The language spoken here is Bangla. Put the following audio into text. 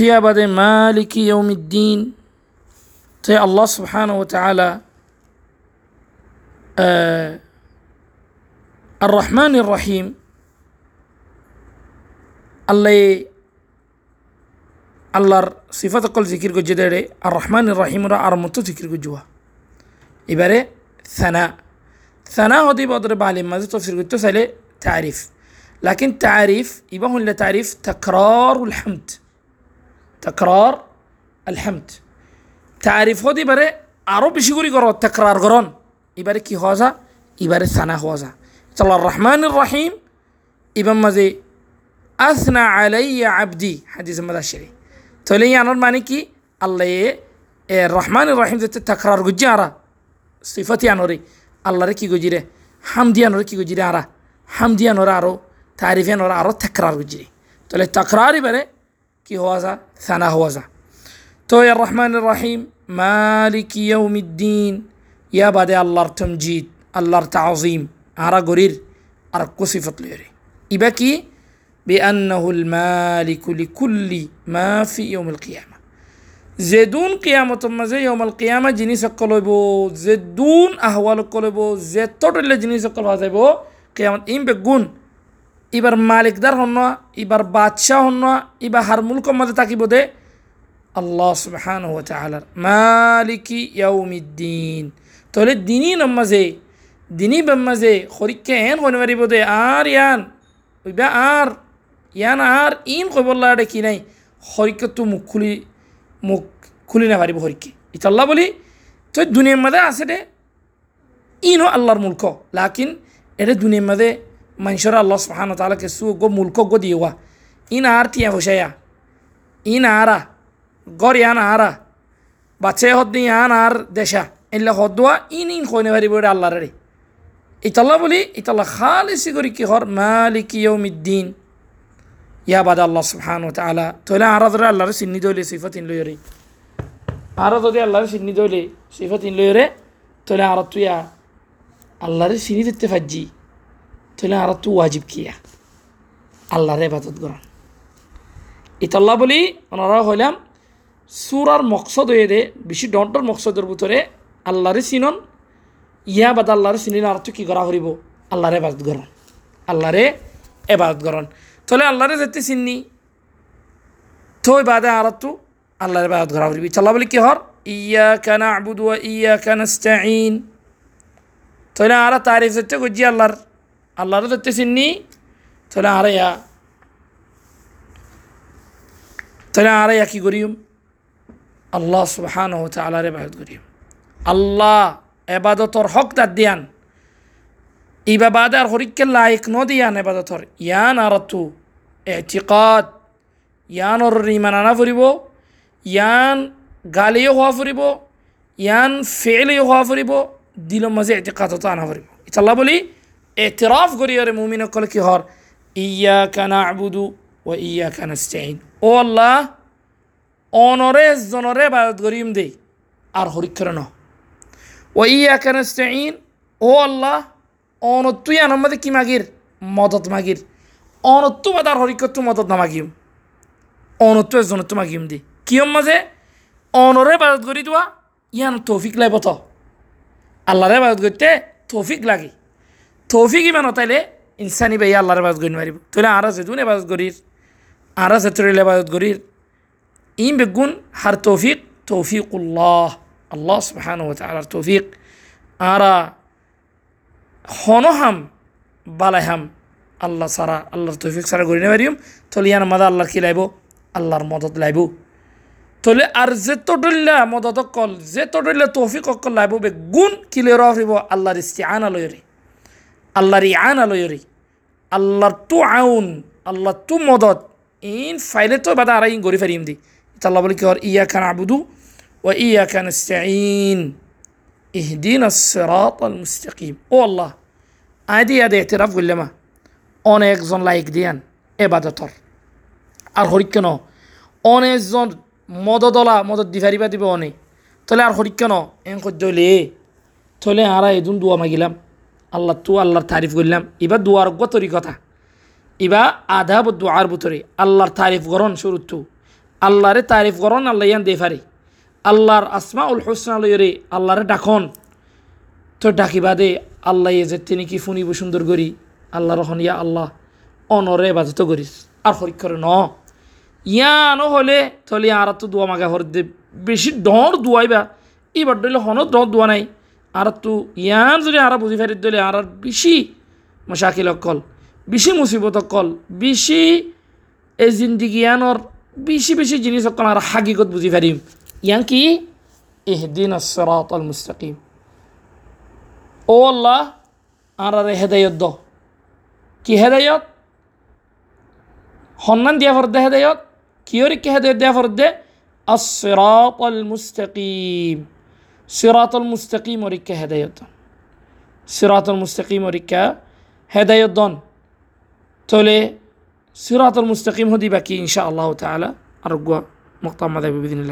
سيابة مالك يوم الدين. تي الله سبحانه وتعالى آه الرحمن الرحيم الله الله صفات قل ذكر جدره الرحمن الرحيم را أرمت ذكر جوا. إبرة ثناء. ثناء هذه بقدر بعلم ما تفسير قلت تعريف. لكن تعريف يبقى هنا تعريف تكرار الحمد. تكرار الحمد. تعريف خودي بره عرب بشی قرار تكرار گران ای كي کی هازا ای برای سنه الرحمن الرحيم. ای مزي أثنى علي عبدي. حديث مده شری تولي يعني معنی كي الله إيه، الرحمن الرحيم ذات تكرار قجارة صفتي يعني ری الله ركي قجيره حمد يعني ركي قجيره حمد يعني رارو تعريف يعني رارو تكرار قجيره تولي تكرار برای কি হওয়া যা সানা হওয়া যা তো এ রহমান রহিম মালিক ইয়ৌমিদ্দিন ইয়া বাদে আল্লাহর তমজিদ আল্লাহর তাজিম আরা গরির আর কুসিফত লইরে ইবা কি بأنه المالك لكل ما في يوم القيامة زدون قيامة مزه يوم القيامة جنس قلبو زدون أهوال قلبو زتور اللي جنس قلبو هذا قيامة إن بقون এবার মালিকদার হন না এবার বাদশাহ হন না এবার হার মুলক মধ্যে থাকিব দে আল্লাহ সুবহান ও তালার মালিকি ইয়াউমিদ্দিন তাহলে দিনই নমাজে দিনই বেমাজে খরিককে এন হনে পারিব দে আর ইয়ান ওইবা আর ইয়ান আর ইন কবল্লা কি নাই হরিকে তো মুখ খুলি মুখ খুলি না পারিব হরিকে ইতাল্লাহ বলি তো দুনিয়ার মধ্যে আছে দে ইনও আল্লাহর মুলক লাকিন এটা দুনিয়ার মধ্যে মানুষের আল্লাহ সুহান তালাকে সু গো মুলক গো দিওয়া ইন আর তিয়া হুসাইয়া ইন আরা গর ইয়ান আরা বাচ্চা হদ ইয়ান আর দেশা এলা হদুয়া ইন ইন কইনে পারিব এটা আল্লাহর রে ইতাল্লাহ বলি ইতাল্লাহ খালিসি করি কি হর মালিক ইয়ৌমিদ্দিন ইয়া বাদ আল্লাহ সুবহান ও তালা তাহলে আরা ধরে আল্লাহর সিন্নি দইলে সিফাতিন লইরে আরা যদি তাহলে আরা তু ওয়াজিব কিয়া আল্লাহরে ইবাদত করান ইতাল্লাহ বলি, ওনারা হইলাম সুরার মকসদ হয়ে দে, বেশি ডন্টর মকসদের ভিতরে আল্লাহরে চিনন, ইয়া বাদ আল্লাহরে চিনিলে আর তো কি করা করিব? আল্লাহরে এবাদত করন আল্লাহরে এবাদত করন তাহলে আল্লাহরে যেতে চিননি, তো বাদে আর তো আল্লাহরে এবাদত করা করিবি। চাল্লা বলি কি হর? ইয়া কানা আবুদু ইয়া কানাস্তাইন তাহলে আর তারিফ যেতে গজি আল্লাহর আল্লাহরে যেতে চিননি, তাহলে আর ইয়া তাহলে আর ইয়া কি করিম? আল্লাহ সুবহান ও তালার এবাদত করিম। আল্লাহ এবাদতর হক তার দিয়ান। ইবা বাদার হরিককে লাইক ন দিয়ান এবাদতর ইয়ান আর তু এটিকাত ইয়ান ওর ইমান আনা ফুরিব। ইয়ান গালিও হওয়া ফুরিব। ইয়ান ফেলিও হওয়া ফুরিব। দিল মাঝে এটিকাতত আনা ফুরিব। ইতাল্লাহ বলি এতরাফ করি আরে মুমিন কল কি হর ইয়া কানা আবুদু ও ইয়া কানা স্টেইন ও আল্লাহ, অনরে জনরে বাদত করিম দে, আর হরিক্ষর ন ও ইয়া কানাস্তাইন ও আল্লাহ অনত্তুই আনম্মদে কি মাগির? মদত মাগির। অনত্তু বাদার হরিকত্তু মদত না মাগিম। অনত্তু এজনত্তু মাগিম দি। কিয়ম মাঝে? অনরে বাদত করি দোয়া, ইয়ান তৌফিক লাগব তো। আল্লাহরে বাদত করতে তৌফিক লাগে। তৌফিক ইমান তাইলে ইনসানি বাই আল্লাহরে বাদত করি মারিব তাহলে আরা যেতুন এবাদত করির আরা যেতুরিলে বাদত করির। ইম বেগুন, হার তৌফিক, তৌফিকুল্লাহ, আল্লাহ সুবহান তালার তৌফিক। আরা হনহাম, বালাইহাম, আল্লাহ সারা আল্লাহর তৌফিক সারা করি নেবারিম তাহলে ইয়ান মাদা আল্লাহ কি লাইব? আল্লাহর মদত লাইব। তাহলে আর যে তটল্লা মদত কল যে তটল্লা তৌফিক অকল লাইব বে গুণ কিলে রহিব আল্লাহর ইস্তি আন আলয়রি আল্লাহর ই আন আলয়রি, আল্লাহর তু আউন আল্লাহ তু মদত, ইন ফাইলে তো বাদা আর ইন গড়ি ফেরিম দি। আল্লাহ বলে কি হর ইয়া খান আবুদু ও ইয়া খান ইন ইহদিন মুস্তাকিম। ও আল্লাহ আয়দি আদে এতেরাফ করলামা অনেকজন লাইক দিয়ান এবাদতর। আর হরিক্ষণ অনেকজন মদদলা মদত দিফারিবা দিব অনে তলে আর হরিক্ষণ এন কদ্যলে থলে হারা এদিন দুয়া মাগিলাম। আল্লাহ তু আল্লাহর তারিফ করলাম। এবার দোয়ার গতরি কথা। ইবা আধা দোয়ার ভিতরে আল্লাহর তারিফ গরণ শুরু তু। আল্লাহরে তারিফ করন, আল্লাহ ইয়ান দে পারে আল্লাহর আসমা উল হোসনা লইরে আল্লাহরে ডাকন। তো ডাকিবা দে, আল্লাহ যে তিনি কি ফুনিব সুন্দর করি। আল্লাহ রহন, ইয়া আল্লাহ, অনরে বাজত করিস। আর হরিক্ষরে ন। ইয়ানো হলে তলে আর তো দোয়া মাগা হর দে বেশি ডর দোয়াইবা। এবার দলে হন ডর দোয়া নাই। আর তু ইয়ান যদি আরও বুঝি ফেরি দিলে আর বেশি মশাকিল অকল, বেশি মুসিবত অকল, বেশি এই জিন্দিগিয়ানোর বেশি বেশি জিনিস অকল আর হাকিকত বুঝি ফেরিম। ইয়ান কি? ইহদিন আসরাত আল মুস্তাকিম। ও আল্লাহ, আর আরে হেদায়ত দ। কি হেদায়ত? সন্মান দিয়া ফরদ হেদায়ত? কিয়রিকে হেদায়ত দেয়া ফরদ? আসরাত আল মুস্তাকিম। صراط المستقيم وريكا هدايت صراط المستقيم وريكا هدايت دون. تولي صراط المستقيم هدي باكي إن شاء الله تعالى. أرجو مقطع مذهبي بإذن الله